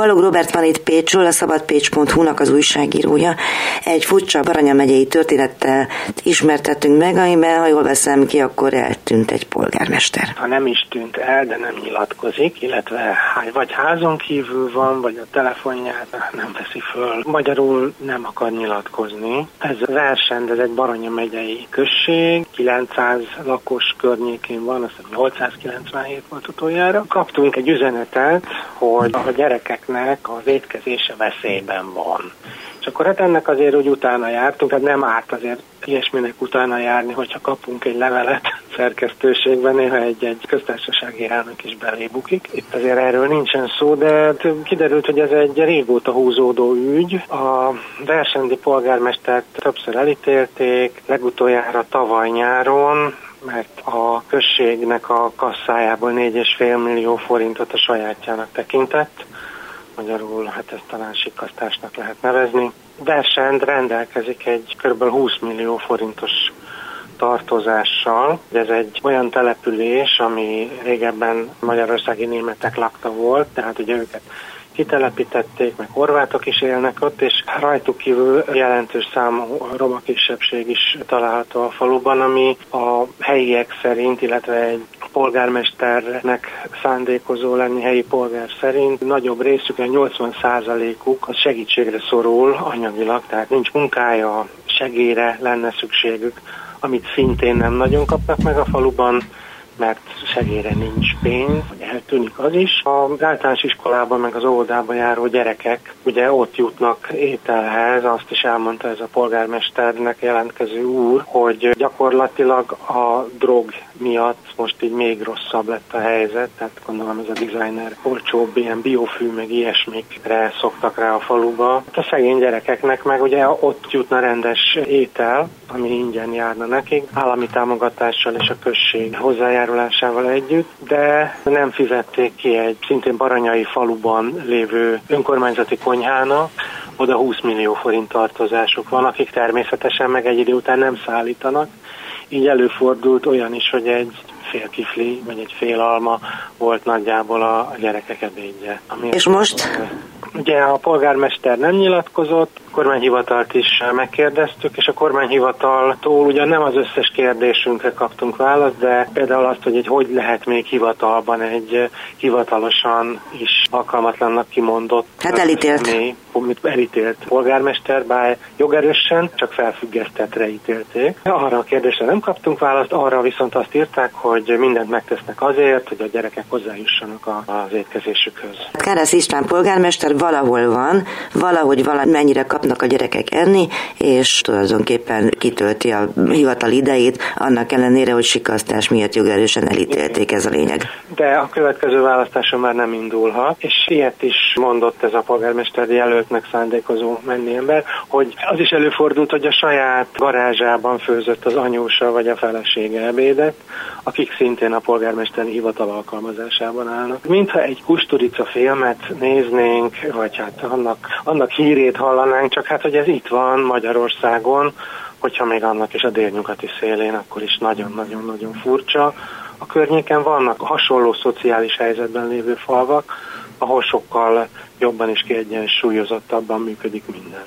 Balog Robert van itt Pécsről, a szabadpécs.hu-nak az újságírója. Egy furcsa Baranya megyei történettel ismertettünk meg, amiben, ha jól veszem ki, akkor eltűnt egy polgármester. Ha nem is tűnt el, de nem nyilatkozik, illetve vagy házon kívül van, vagy a telefonját nem veszi föl. Magyarul nem akar nyilatkozni. Ez versend, ez egy Baranya megyei község, 900 lakos környékén van, azt hiszem 897 volt utoljára. Kaptunk egy üzenetet, hogy a gyerekeknek az étkezése veszélyben van. És akkor hát ennek azért úgy utána jártunk, tehát nem árt azért ilyesminek utána járni, hogyha kapunk egy levelet szerkesztőségben, néha egy-egy köztársasági elnök is belébukik. Itt azért erről nincsen szó, de kiderült, hogy ez egy régóta húzódó ügy. A versendi polgármestert többször elítélték, legutoljára tavaly nyáron, mert a községnek a kasszájából 4,5 millió forintot a sajátjának tekintett. Magyarul, hát ezt talán sikasztásnak lehet nevezni. Versend rendelkezik egy kb. 20 millió forintos tartozással. Ez egy olyan település, ami régebben magyarországi németek lakta volt, tehát ugye őket kitelepítették, meg horvátok is élnek ott, és rajtuk kívül jelentős számú roma kisebbség is található a faluban, ami a helyiek szerint, illetve egy polgármesternek szándékozó lenni helyi polgár szerint. Nagyobb részük, a 80%-uk a segítségre szorul anyagilag, tehát nincs munkája, segélyre lenne szükségük, amit szintén nem nagyon kapnak meg a faluban, mert segélyre nincs pénz, eltűnik az is. Az általános iskolában, meg az óvodában járó gyerekek ugye ott jutnak ételhez, azt is elmondta ez a polgármesternek jelentkező úr, hogy gyakorlatilag a drog miatt most így még rosszabb lett a helyzet, tehát gondolom ez a designer olcsóbb ilyen biofű, meg ilyesmikre szoktak rá a faluba. Hát a szegény gyerekeknek meg ugye ott jutna rendes étel, ami ingyen járna nekik, állami támogatással és a község hozzájárulásával együtt, de nem fizették ki egy szintén baranyai faluban lévő önkormányzati konyhának, oda 20 millió forint tartozásuk van, akik természetesen meg egy idő után nem szállítanak, így előfordult olyan is, hogy egy fél kifli, vagy egy fél alma volt nagyjából a gyerekek ebédje. És most? Ugye a polgármester nem nyilatkozott, a kormányhivatalt is megkérdeztük, és a kormányhivataltól ugyan nem az összes kérdésünkre kaptunk választ, de például azt, hogy egy hogy lehet még hivatalban egy hivatalosan is alkalmatlannak kimondott hát elítélt. Személy, elítélt polgármester, bár jogerősen, csak felfüggesztetre ítélték. Arra a kérdésre nem kaptunk választ, arra viszont azt írták, hogy mindent megtesznek azért, hogy a gyerekek hozzájussanak az étkezésükhöz. Kárász István polgármester valahol van, valahogy valamennyire kapnak a gyerekek enni, és tulajdonképpen kitölti a hivatal idejét, annak ellenére, hogy sikasztás miatt jogerősen elítélték, ez a lényeg. De a következő választáson már nem indulhat, és ilyet is mondott ez a polgármester jelöltnek szándékozó menni ember, hogy az is előfordult, hogy a saját garázsában főzött az anyósa vagy a felesége ebédet, akik szintén a polgármesteri hivatal alkalmazásában állnak. Mintha egy kusturica filmet néznénk, vagy hát annak, annak hírét hallanánk, csak hát, hogy ez itt van Magyarországon, hogyha még annak is a délnyugati szélén, akkor is nagyon-nagyon-nagyon furcsa. A környéken vannak hasonló szociális helyzetben lévő falvak, ahol sokkal jobban és kiegyensúlyozottabban működik minden.